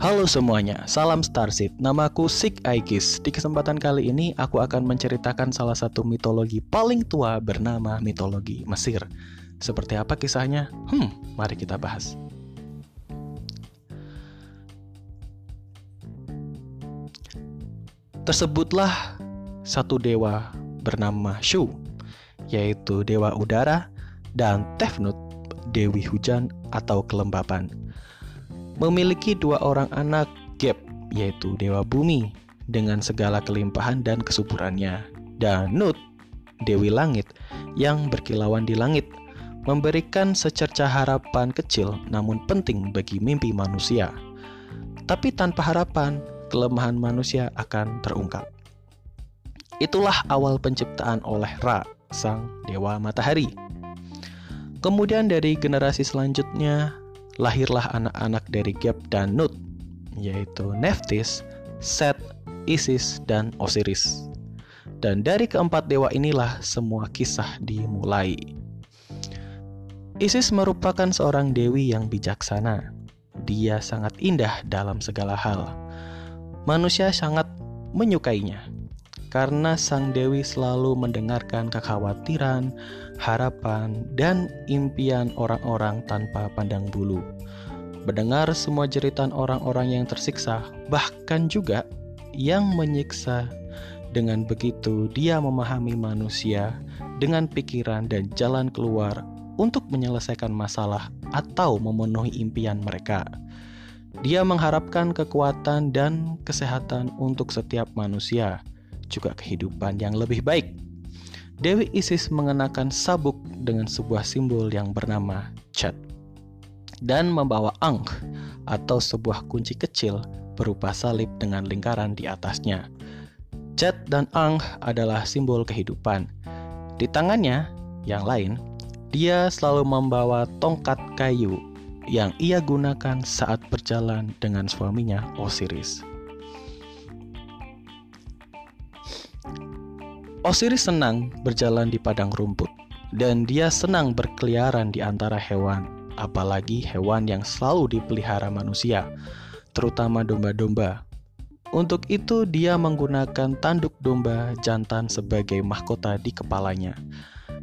Halo semuanya, salam Starseed. Namaku Sik Aegis. Di kesempatan kali ini aku akan menceritakan salah satu mitologi paling tua bernama mitologi Mesir. Seperti apa kisahnya? Hmm, mari kita bahas. Tersebutlah satu dewa bernama Shu, yaitu dewa udara, dan Tefnut, dewi hujan atau kelembapan memiliki dua orang anak Geb, yaitu dewa bumi, dengan segala kelimpahan dan kesuburannya, dan Nut, dewi langit, yang berkilauan di langit, memberikan secerca harapan kecil namun penting bagi mimpi manusia. Tapi tanpa harapan, kelemahan manusia akan terungkap. Itulah awal penciptaan oleh Ra, sang dewa matahari. Kemudian dari generasi selanjutnya, lahirlah anak-anak dari Geb dan Nut, yaitu Nephthys, Set, Isis, dan Osiris. Dan dari keempat dewa inilah semua kisah dimulai. Isis merupakan seorang dewi yang bijaksana. Dia sangat indah dalam segala hal. Manusia sangat menyukainya karena sang dewi selalu mendengarkan kekhawatiran, harapan, dan impian orang-orang tanpa pandang bulu. Mendengar semua jeritan orang-orang yang tersiksa, bahkan juga yang menyiksa. Dengan begitu, dia memahami manusia dengan pikiran dan jalan keluar untuk menyelesaikan masalah atau memenuhi impian mereka. Dia mengharapkan kekuatan dan kesehatan untuk setiap manusia juga kehidupan yang lebih baik. Dewi Isis mengenakan sabuk dengan sebuah simbol yang bernama Chat dan membawa Ankh atau sebuah kunci kecil berupa salib dengan lingkaran di atasnya. Chat dan Ankh adalah simbol kehidupan. Di tangannya yang lain, dia selalu membawa tongkat kayu yang ia gunakan saat berjalan dengan suaminya Osiris. Osiris senang berjalan di padang rumput, dan dia senang berkeliaran di antara hewan, apalagi hewan yang selalu dipelihara manusia, terutama domba-domba. Untuk itu, dia menggunakan tanduk domba jantan sebagai mahkota di kepalanya.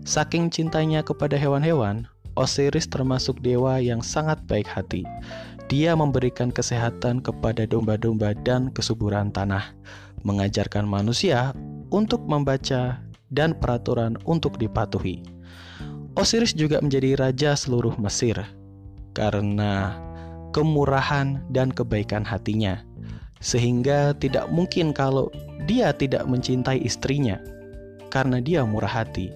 Saking cintanya kepada hewan-hewan, Osiris termasuk dewa yang sangat baik hati. Dia memberikan kesehatan kepada domba-domba dan kesuburan tanah, mengajarkan manusia untuk membaca dan peraturan untuk dipatuhi. Osiris juga menjadi raja seluruh Mesir karena kemurahan dan kebaikan hatinya, sehingga tidak mungkin kalau dia tidak mencintai istrinya karena dia murah hati.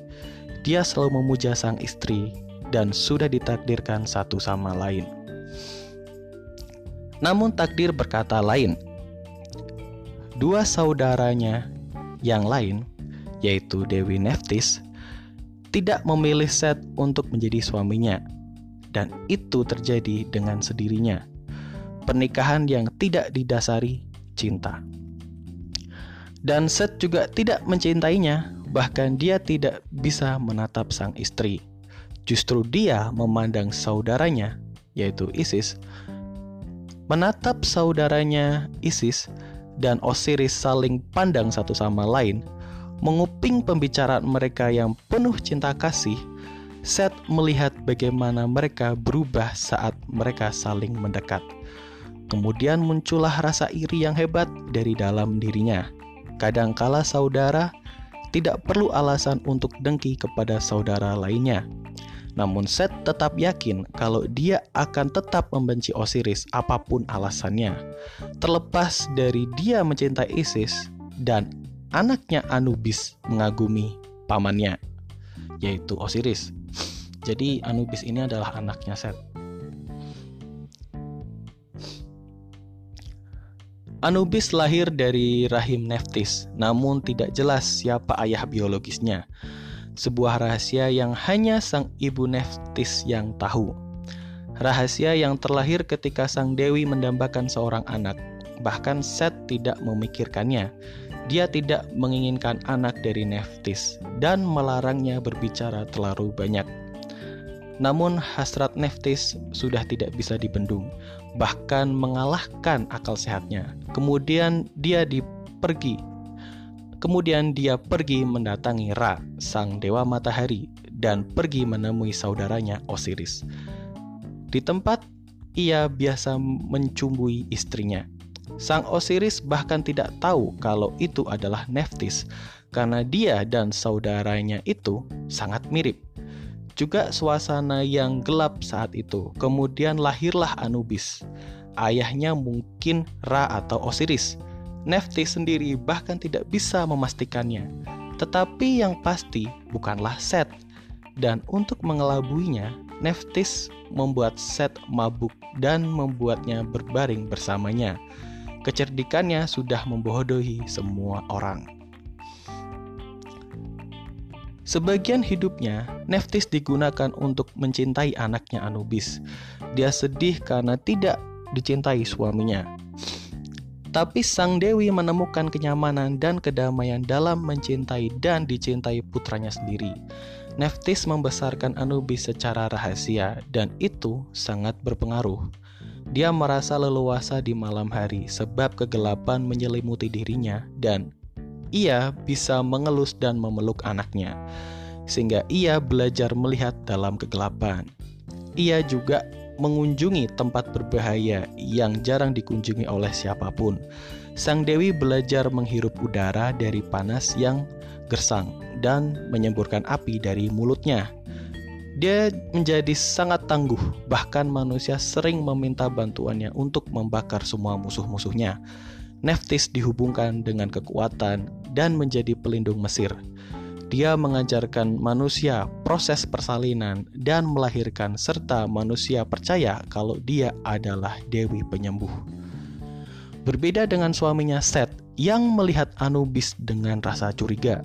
Dia selalu memuja sang istri dan sudah ditakdirkan satu sama lain. Namun takdir berkata lain. Dua saudaranya yang lain, yaitu Dewi Nephthys, tidak memilih Set untuk menjadi suaminya, dan itu terjadi dengan sendirinya. Pernikahan yang tidak didasari cinta. Dan Set juga tidak mencintainya, bahkan dia tidak bisa menatap sang istri. Justru dia memandang saudaranya, yaitu Isis, menatap saudaranya Isis dan Osiris saling pandang satu sama lain, menguping pembicaraan mereka yang penuh cinta kasih, Set melihat bagaimana mereka berubah saat mereka saling mendekat. Kemudian muncullah rasa iri yang hebat dari dalam dirinya. Kadangkala saudara tidak perlu alasan untuk dengki kepada saudara lainnya. Namun Set tetap yakin kalau dia akan tetap membenci Osiris apa pun alasannya. Terlepas dari dia mencintai Isis dan anaknya Anubis mengagumi pamannya, yaitu Osiris. Jadi Anubis ini adalah anaknya Set. Anubis lahir dari rahim Nephthys, namun tidak jelas siapa ayah biologisnya sebuah rahasia yang hanya sang ibu Neftis yang tahu. Rahasia yang terlahir ketika sang dewi mendambakan seorang anak. Bahkan Set tidak memikirkannya. Dia tidak menginginkan anak dari Neftis dan melarangnya berbicara terlalu banyak. Namun hasrat Neftis sudah tidak bisa dibendung, bahkan mengalahkan akal sehatnya. Kemudian dia dipergi. Kemudian dia pergi mendatangi Ra, sang dewa matahari, dan pergi menemui saudaranya Osiris. Di tempat ia biasa mencumbui istrinya. Sang Osiris bahkan tidak tahu kalau itu adalah Neftis, karena dia dan saudaranya itu sangat mirip. Juga suasana yang gelap saat itu. Kemudian lahirlah Anubis. Ayahnya mungkin Ra atau Osiris. Neftis sendiri bahkan tidak bisa memastikannya. Tetapi yang pasti bukanlah Set. Dan untuk mengelabuinya, Neftis membuat Set mabuk dan membuatnya berbaring bersamanya. Kecerdikannya sudah membodohi semua orang. Sebagian hidupnya, Neftis digunakan untuk mencintai anaknya Anubis. Dia sedih karena tidak dicintai suaminya. Tapi sang dewi menemukan kenyamanan dan kedamaian dalam mencintai dan dicintai putranya sendiri. Neftis membesarkan Anubis secara rahasia dan itu sangat berpengaruh. Dia merasa leluasa di malam hari sebab kegelapan menyelimuti dirinya dan ia bisa mengelus dan memeluk anaknya, sehingga ia belajar melihat dalam kegelapan. Ia juga mengunjungi tempat berbahaya yang jarang dikunjungi oleh siapa pun. Sang Dewi belajar menghirup udara dari panas yang gersang dan menyemburkan api dari mulutnya. Dia menjadi sangat tangguh, bahkan manusia sering meminta bantuannya untuk membakar semua musuh-musuhnya. Neftis dihubungkan dengan kekuatan dan menjadi pelindung Mesir. Dia mengajarkan manusia proses persalinan dan melahirkan serta manusia percaya kalau dia adalah dewi penyembuh. Berbeda dengan suaminya Set yang melihat Anubis dengan rasa curiga.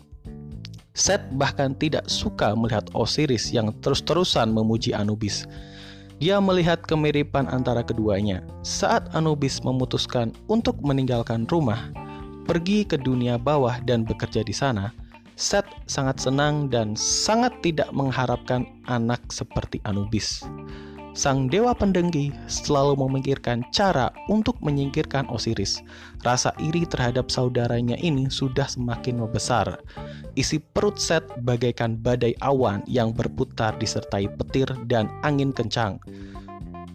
Set bahkan tidak suka melihat Osiris yang terus-terusan memuji Anubis dia melihat kemiripan antara keduanya saat Anubis memutuskan untuk meninggalkan rumah, pergi ke dunia bawah dan bekerja di sana. Set sangat senang dan sangat tidak mengharapkan anak seperti Anubis. Sang dewa pendengki selalu memikirkan cara untuk menyingkirkan Osiris. Rasa iri terhadap saudaranya ini sudah semakin membesar. Isi perut Set bagaikan badai awan yang berputar disertai petir dan angin kencang.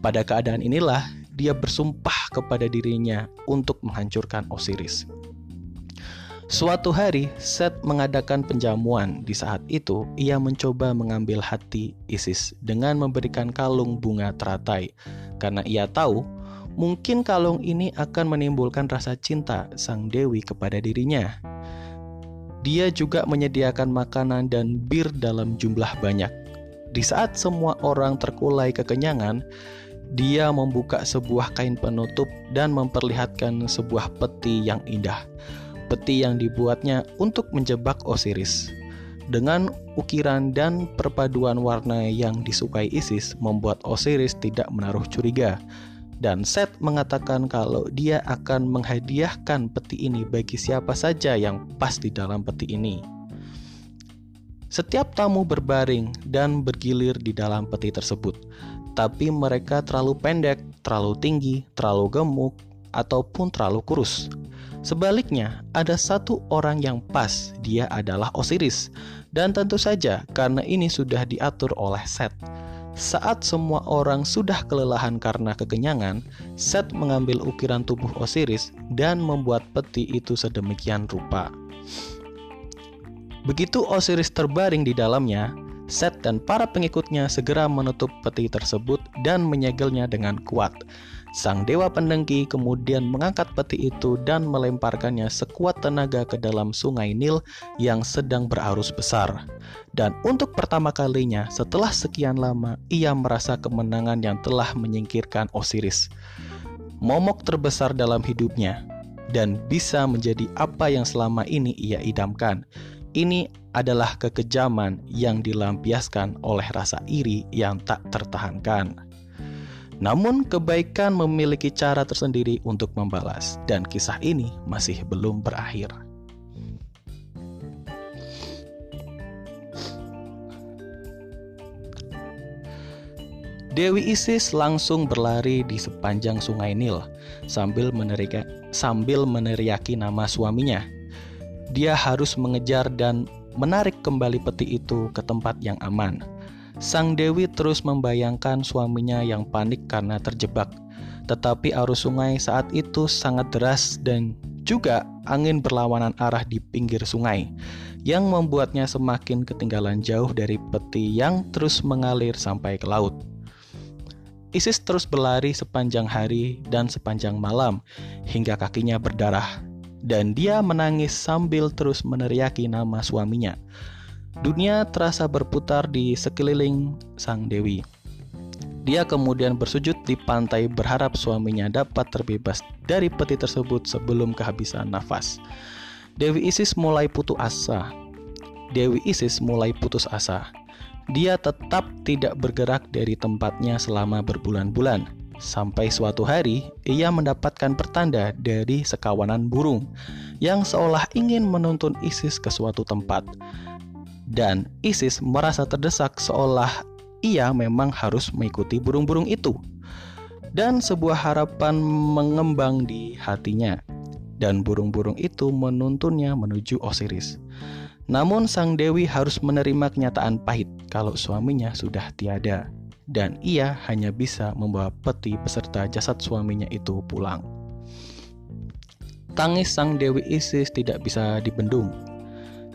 Pada keadaan inilah dia bersumpah kepada dirinya untuk menghancurkan Osiris. Suatu hari, Set mengadakan penjamuan. Di saat itu, ia mencoba mengambil hati Isis dengan memberikan kalung bunga teratai, karena ia tahu mungkin kalung ini akan menimbulkan rasa cinta sang dewi kepada dirinya. Dia juga menyediakan makanan dan bir dalam jumlah banyak. Di saat semua orang terkulai kekenyangan, dia membuka sebuah kain penutup dan memperlihatkan sebuah peti yang indah peti yang dibuatnya untuk menjebak Osiris. Dengan ukiran dan perpaduan warna yang disukai Isis membuat Osiris tidak menaruh curiga. Dan Set mengatakan kalau dia akan menghadiahkan peti ini bagi siapa saja yang pas di dalam peti ini. Setiap tamu berbaring dan bergilir di dalam peti tersebut, tapi mereka terlalu pendek, terlalu tinggi, terlalu gemuk, ataupun terlalu kurus. Sebaliknya, ada satu orang yang pas, dia adalah Osiris. Dan tentu saja karena ini sudah diatur oleh Set. Saat semua orang sudah kelelahan karena kekenyangan, Set mengambil ukiran tubuh Osiris dan membuat peti itu sedemikian rupa. Begitu Osiris terbaring di dalamnya, Set dan para pengikutnya segera menutup peti tersebut dan menyegelnya dengan kuat. Sang dewa pendengki kemudian mengangkat peti itu dan melemparkannya sekuat tenaga ke dalam sungai Nil yang sedang berarus besar. Dan untuk pertama kalinya setelah sekian lama, ia merasa kemenangan yang telah menyingkirkan Osiris. Momok terbesar dalam hidupnya dan bisa menjadi apa yang selama ini ia idamkan. Ini adalah kekejaman yang dilampiaskan oleh rasa iri yang tak tertahankan. Namun, kebaikan memiliki cara tersendiri untuk membalas, dan kisah ini masih belum berakhir. Dewi Isis langsung berlari di sepanjang sungai Nil sambil meneriaki, sambil meneriaki nama suaminya. Dia harus mengejar dan menarik kembali peti itu ke tempat yang aman. Sang Dewi terus membayangkan suaminya yang panik karena terjebak. Tetapi arus sungai saat itu sangat deras dan juga angin berlawanan arah di pinggir sungai yang membuatnya semakin ketinggalan jauh dari peti yang terus mengalir sampai ke laut. Isis terus berlari sepanjang hari dan sepanjang malam hingga kakinya berdarah dan dia menangis sambil terus meneriaki nama suaminya. Dunia terasa berputar di sekeliling sang dewi. Dia kemudian bersujud di pantai berharap suaminya dapat terbebas dari peti tersebut sebelum kehabisan nafas. Dewi Isis mulai putus asa. Dewi Isis mulai putus asa dia tetap tidak bergerak dari tempatnya selama berbulan-bulan. Sampai suatu hari, ia mendapatkan pertanda dari sekawanan burung yang seolah ingin menuntun Isis ke suatu tempat. Dan Isis merasa terdesak seolah ia memang harus mengikuti burung-burung itu. Dan sebuah harapan mengembang di hatinya. Dan burung-burung itu menuntunnya menuju Osiris. Namun sang dewi harus menerima kenyataan pahit kalau suaminya sudah tiada dan ia hanya bisa membawa peti beserta jasad suaminya itu pulang. Tangis sang Dewi Isis tidak bisa dibendung.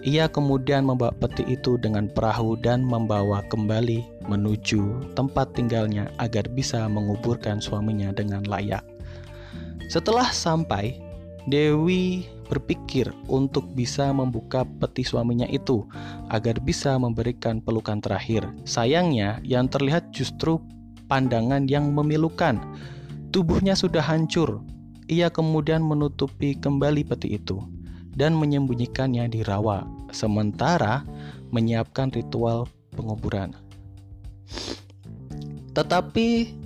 Ia kemudian membawa peti itu dengan perahu dan membawa kembali menuju tempat tinggalnya agar bisa menguburkan suaminya dengan layak. Setelah sampai, Dewi berpikir untuk bisa membuka peti suaminya itu agar bisa memberikan pelukan terakhir. Sayangnya, yang terlihat justru pandangan yang memilukan. Tubuhnya sudah hancur. Ia kemudian menutupi kembali peti itu dan menyembunyikannya di rawa, sementara menyiapkan ritual penguburan. Tetapi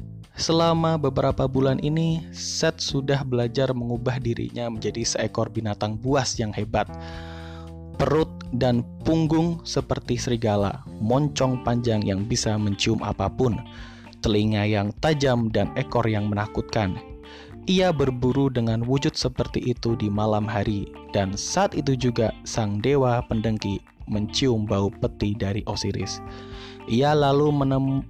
Selama beberapa bulan ini, Seth sudah belajar mengubah dirinya menjadi seekor binatang buas yang hebat. Perut dan punggung seperti serigala, moncong panjang yang bisa mencium apa pun, telinga yang tajam dan ekor yang menakutkan. Ia berburu dengan wujud seperti itu di malam hari, dan saat itu juga sang dewa pendengki mencium bau peti dari Osiris. Ia lalu menem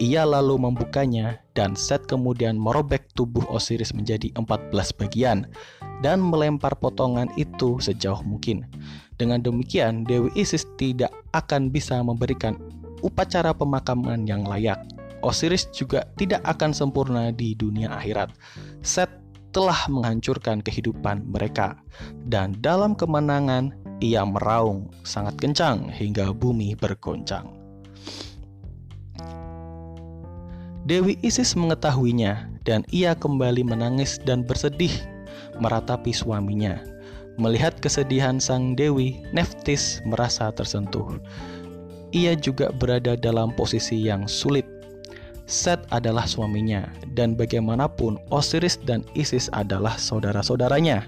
ia lalu membukanya dan Set kemudian merobek tubuh Osiris menjadi 14 bagian dan melempar potongan itu sejauh mungkin. Dengan demikian, Dewi Isis tidak akan bisa memberikan upacara pemakaman yang layak. Osiris juga tidak akan sempurna di dunia akhirat. Set telah menghancurkan kehidupan mereka, dan dalam kemenangan ia meraung sangat kencang hingga bumi bergoncang. Dewi Isis mengetahuinya dan ia kembali menangis dan bersedih meratapi suaminya. Melihat kesedihan sang Dewi, Neftis merasa tersentuh. Ia juga berada dalam posisi yang sulit. Set adalah suaminya, dan bagaimanapun Osiris dan Isis adalah saudara-saudaranya.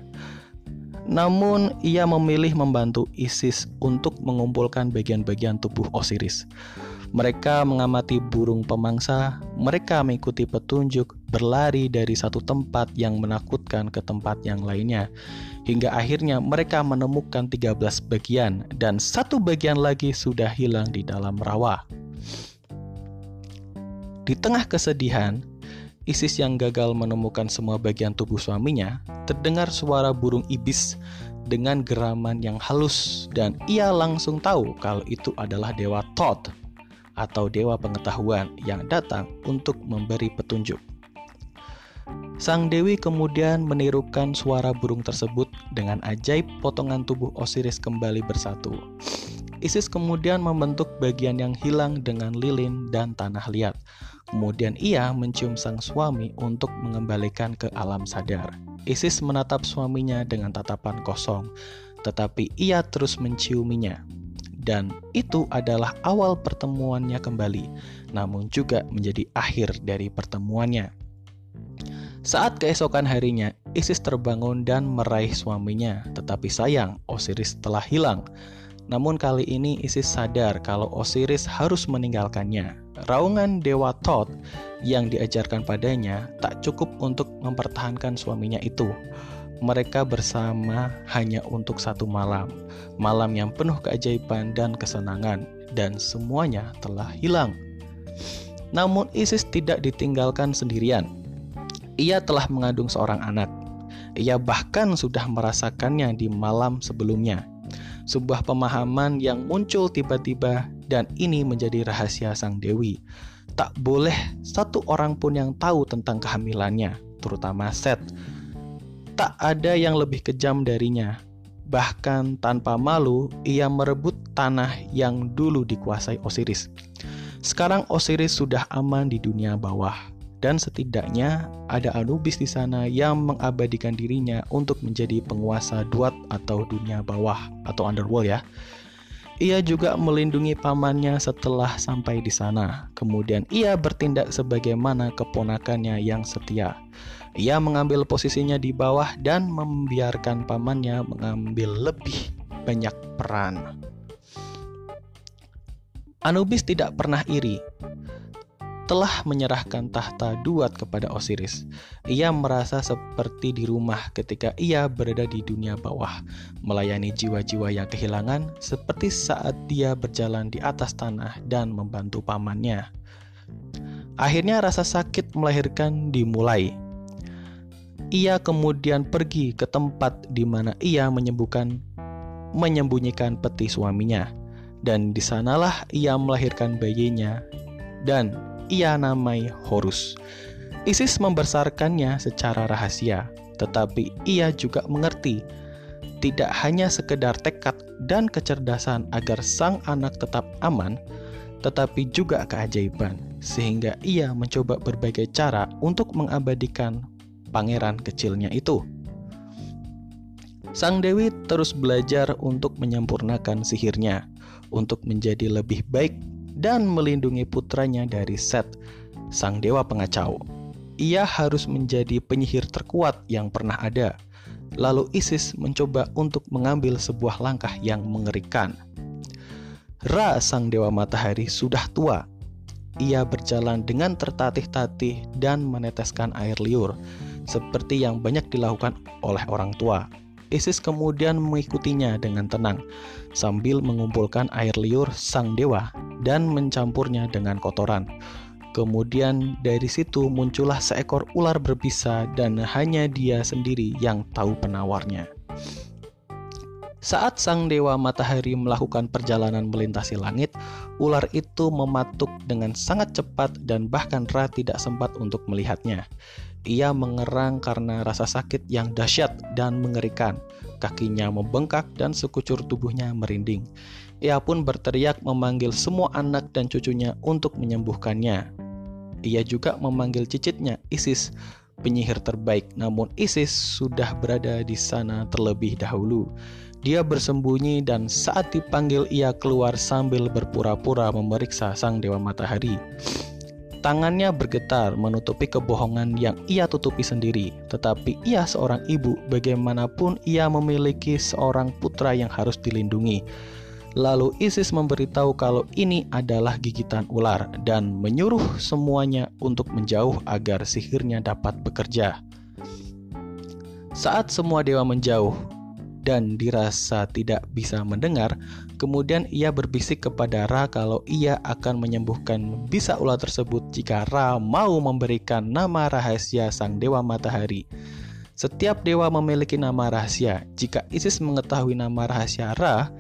Namun, ia memilih membantu Isis untuk mengumpulkan bagian-bagian tubuh Osiris. Mereka mengamati burung pemangsa, mereka mengikuti petunjuk, berlari dari satu tempat yang menakutkan ke tempat yang lainnya. Hingga akhirnya mereka menemukan 13 bagian dan satu bagian lagi sudah hilang di dalam rawa. Di tengah kesedihan, Isis yang gagal menemukan semua bagian tubuh suaminya, terdengar suara burung ibis dengan geraman yang halus dan ia langsung tahu kalau itu adalah dewa Thoth atau dewa pengetahuan yang datang untuk memberi petunjuk. Sang dewi kemudian menirukan suara burung tersebut dengan ajaib potongan tubuh Osiris kembali bersatu. Isis kemudian membentuk bagian yang hilang dengan lilin dan tanah liat. Kemudian ia mencium sang suami untuk mengembalikan ke alam sadar. Isis menatap suaminya dengan tatapan kosong, tetapi ia terus menciuminya dan itu adalah awal pertemuannya kembali, namun juga menjadi akhir dari pertemuannya. Saat keesokan harinya, Isis terbangun dan meraih suaminya, tetapi sayang, Osiris telah hilang. Namun kali ini Isis sadar kalau Osiris harus meninggalkannya. Raungan dewa Thoth yang diajarkan padanya tak cukup untuk mempertahankan suaminya itu. Mereka bersama hanya untuk satu malam, malam yang penuh keajaiban dan kesenangan, dan semuanya telah hilang. Namun Isis tidak ditinggalkan sendirian. Ia telah mengandung seorang anak. Ia bahkan sudah merasakannya di malam sebelumnya. Sebuah pemahaman yang muncul tiba-tiba dan ini menjadi rahasia sang dewi. Tak boleh satu orang pun yang tahu tentang kehamilannya, terutama Seth. Tak ada yang lebih kejam darinya. Bahkan tanpa malu, ia merebut tanah yang dulu dikuasai Osiris. Sekarang Osiris sudah aman di dunia bawah, dan setidaknya ada Anubis di sana yang mengabadikan dirinya untuk menjadi penguasa Duat atau dunia bawah atau underworld ya. Ia juga melindungi pamannya setelah sampai di sana. Kemudian ia bertindak sebagaimana keponakannya yang setia. Ia mengambil posisinya di bawah dan membiarkan pamannya mengambil lebih banyak peran. Anubis tidak pernah iri telah menyerahkan tahta Duat kepada Osiris. Ia merasa seperti di rumah ketika ia berada di dunia bawah, melayani jiwa-jiwa yang kehilangan seperti saat dia berjalan di atas tanah dan membantu pamannya. Akhirnya rasa sakit melahirkan dimulai. Ia kemudian pergi ke tempat di mana ia menyembuhkan menyembunyikan peti suaminya dan di sanalah ia melahirkan bayinya dan ia namai Horus. Isis membesarkannya secara rahasia, tetapi ia juga mengerti tidak hanya sekedar tekad dan kecerdasan agar sang anak tetap aman, tetapi juga keajaiban, sehingga ia mencoba berbagai cara untuk mengabadikan pangeran kecilnya itu. Sang Dewi terus belajar untuk menyempurnakan sihirnya, untuk menjadi lebih baik dan melindungi putranya dari Set, sang dewa pengacau. Ia harus menjadi penyihir terkuat yang pernah ada. Lalu Isis mencoba untuk mengambil sebuah langkah yang mengerikan. Ra, sang dewa matahari, sudah tua. Ia berjalan dengan tertatih-tatih dan meneteskan air liur, seperti yang banyak dilakukan oleh orang tua. Isis kemudian mengikutinya dengan tenang sambil mengumpulkan air liur sang dewa dan mencampurnya dengan kotoran. Kemudian dari situ muncullah seekor ular berbisa dan hanya dia sendiri yang tahu penawarnya. Saat sang dewa matahari melakukan perjalanan melintasi langit, ular itu mematuk dengan sangat cepat dan bahkan Ra tidak sempat untuk melihatnya. Ia mengerang karena rasa sakit yang dahsyat dan mengerikan. Kakinya membengkak dan sekucur tubuhnya merinding. Ia pun berteriak memanggil semua anak dan cucunya untuk menyembuhkannya. Ia juga memanggil cicitnya, Isis, penyihir terbaik. Namun Isis sudah berada di sana terlebih dahulu. Dia bersembunyi dan saat dipanggil ia keluar sambil berpura-pura memeriksa sang dewa matahari. Tangannya bergetar menutupi kebohongan yang ia tutupi sendiri, tetapi ia seorang ibu, bagaimanapun ia memiliki seorang putra yang harus dilindungi. Lalu Isis memberitahu kalau ini adalah gigitan ular dan menyuruh semuanya untuk menjauh agar sihirnya dapat bekerja. Saat semua dewa menjauh, dan dirasa tidak bisa mendengar, kemudian ia berbisik kepada Ra kalau ia akan menyembuhkan bisa ular tersebut jika Ra mau memberikan nama rahasia sang dewa matahari. Setiap dewa memiliki nama rahasia. Jika Isis mengetahui nama rahasia Ra,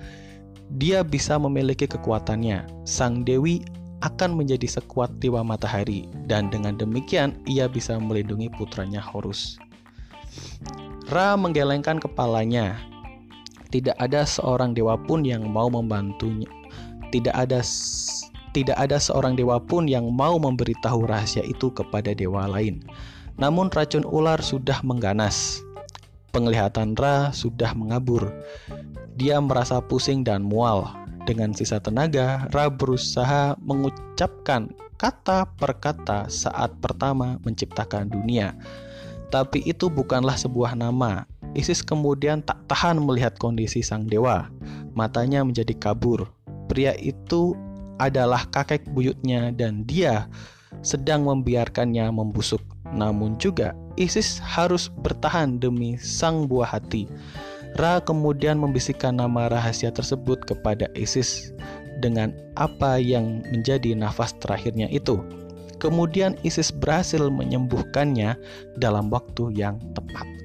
dia bisa memiliki kekuatannya. Sang dewi akan menjadi sekuat dewa matahari, dan dengan demikian ia bisa melindungi putranya Horus. Ra menggelengkan kepalanya, tidak ada seorang dewa pun yang mau membantunya. Tidak ada tidak ada seorang dewa pun yang mau memberitahu rahasia itu kepada dewa lain. Namun racun ular sudah mengganas. Penglihatan Ra sudah mengabur. Dia merasa pusing dan mual. Dengan sisa tenaga, Ra berusaha mengucapkan kata per kata saat pertama menciptakan dunia. Tapi itu bukanlah sebuah nama, Isis kemudian tak tahan melihat kondisi sang dewa. Matanya menjadi kabur. Pria itu adalah kakek buyutnya dan dia sedang membiarkannya membusuk. Namun juga Isis harus bertahan demi sang buah hati. Ra kemudian membisikkan nama rahasia tersebut kepada Isis dengan apa yang menjadi nafas terakhirnya itu. Kemudian Isis berhasil menyembuhkannya dalam waktu yang tepat.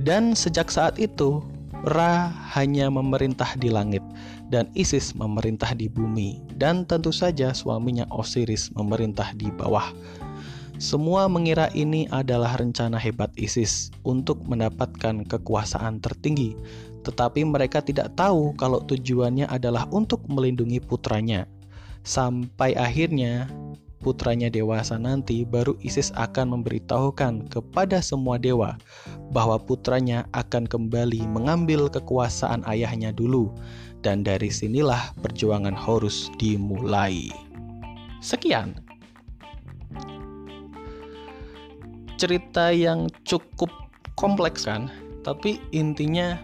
Dan sejak saat itu, Ra hanya memerintah di langit dan Isis memerintah di bumi dan tentu saja suaminya Osiris memerintah di bawah. Semua mengira ini adalah rencana hebat Isis untuk mendapatkan kekuasaan tertinggi, tetapi mereka tidak tahu kalau tujuannya adalah untuk melindungi putranya. Sampai akhirnya putranya dewasa nanti, baru Isis akan memberitahukan kepada semua dewa bahwa putranya akan kembali mengambil kekuasaan ayahnya dulu, dan dari sinilah perjuangan Horus dimulai. Sekian. Cerita yang cukup kompleks, kan, tapi intinya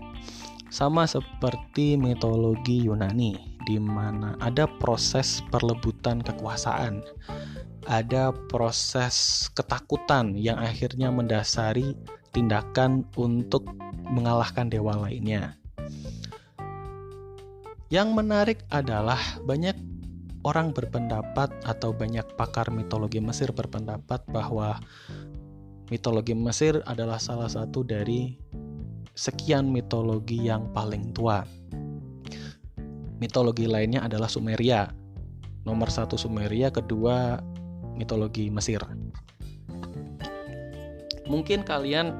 sama seperti mitologi Yunani di mana ada proses perlebutan kekuasaan, ada proses ketakutan yang akhirnya mendasari tindakan untuk mengalahkan dewa lainnya. Yang menarik adalah banyak orang berpendapat atau banyak pakar mitologi Mesir berpendapat bahwa mitologi Mesir adalah salah satu dari sekian mitologi yang paling tua mitologi lainnya adalah Sumeria. Nomor satu Sumeria, kedua mitologi Mesir. Mungkin kalian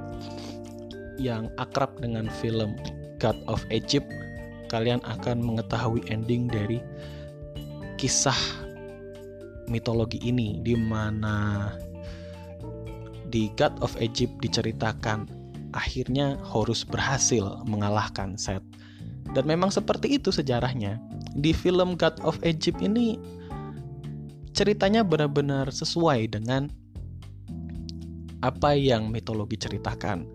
yang akrab dengan film God of Egypt, kalian akan mengetahui ending dari kisah mitologi ini di mana di God of Egypt diceritakan akhirnya Horus berhasil mengalahkan Set dan memang seperti itu sejarahnya. Di film God of Egypt ini ceritanya benar-benar sesuai dengan apa yang mitologi ceritakan.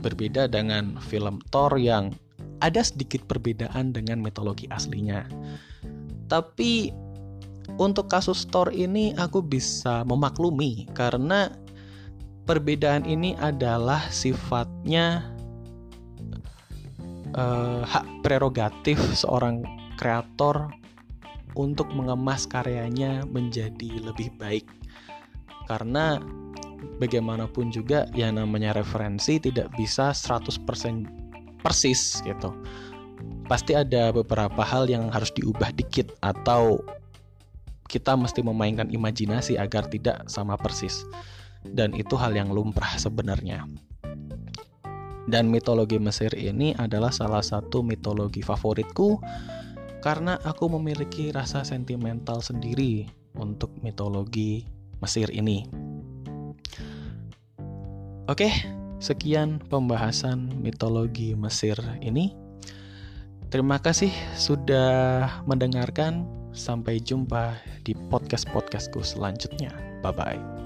Berbeda dengan film Thor yang ada sedikit perbedaan dengan mitologi aslinya. Tapi untuk kasus Thor ini aku bisa memaklumi karena perbedaan ini adalah sifatnya uh, hak prerogatif seorang kreator untuk mengemas karyanya menjadi lebih baik. Karena bagaimanapun juga ya namanya referensi tidak bisa 100% persis gitu. Pasti ada beberapa hal yang harus diubah dikit atau kita mesti memainkan imajinasi agar tidak sama persis. Dan itu hal yang lumrah sebenarnya. Dan mitologi Mesir ini adalah salah satu mitologi favoritku karena aku memiliki rasa sentimental sendiri untuk mitologi Mesir ini. Oke, sekian pembahasan mitologi Mesir ini. Terima kasih sudah mendengarkan. Sampai jumpa di podcast-podcastku selanjutnya. Bye bye.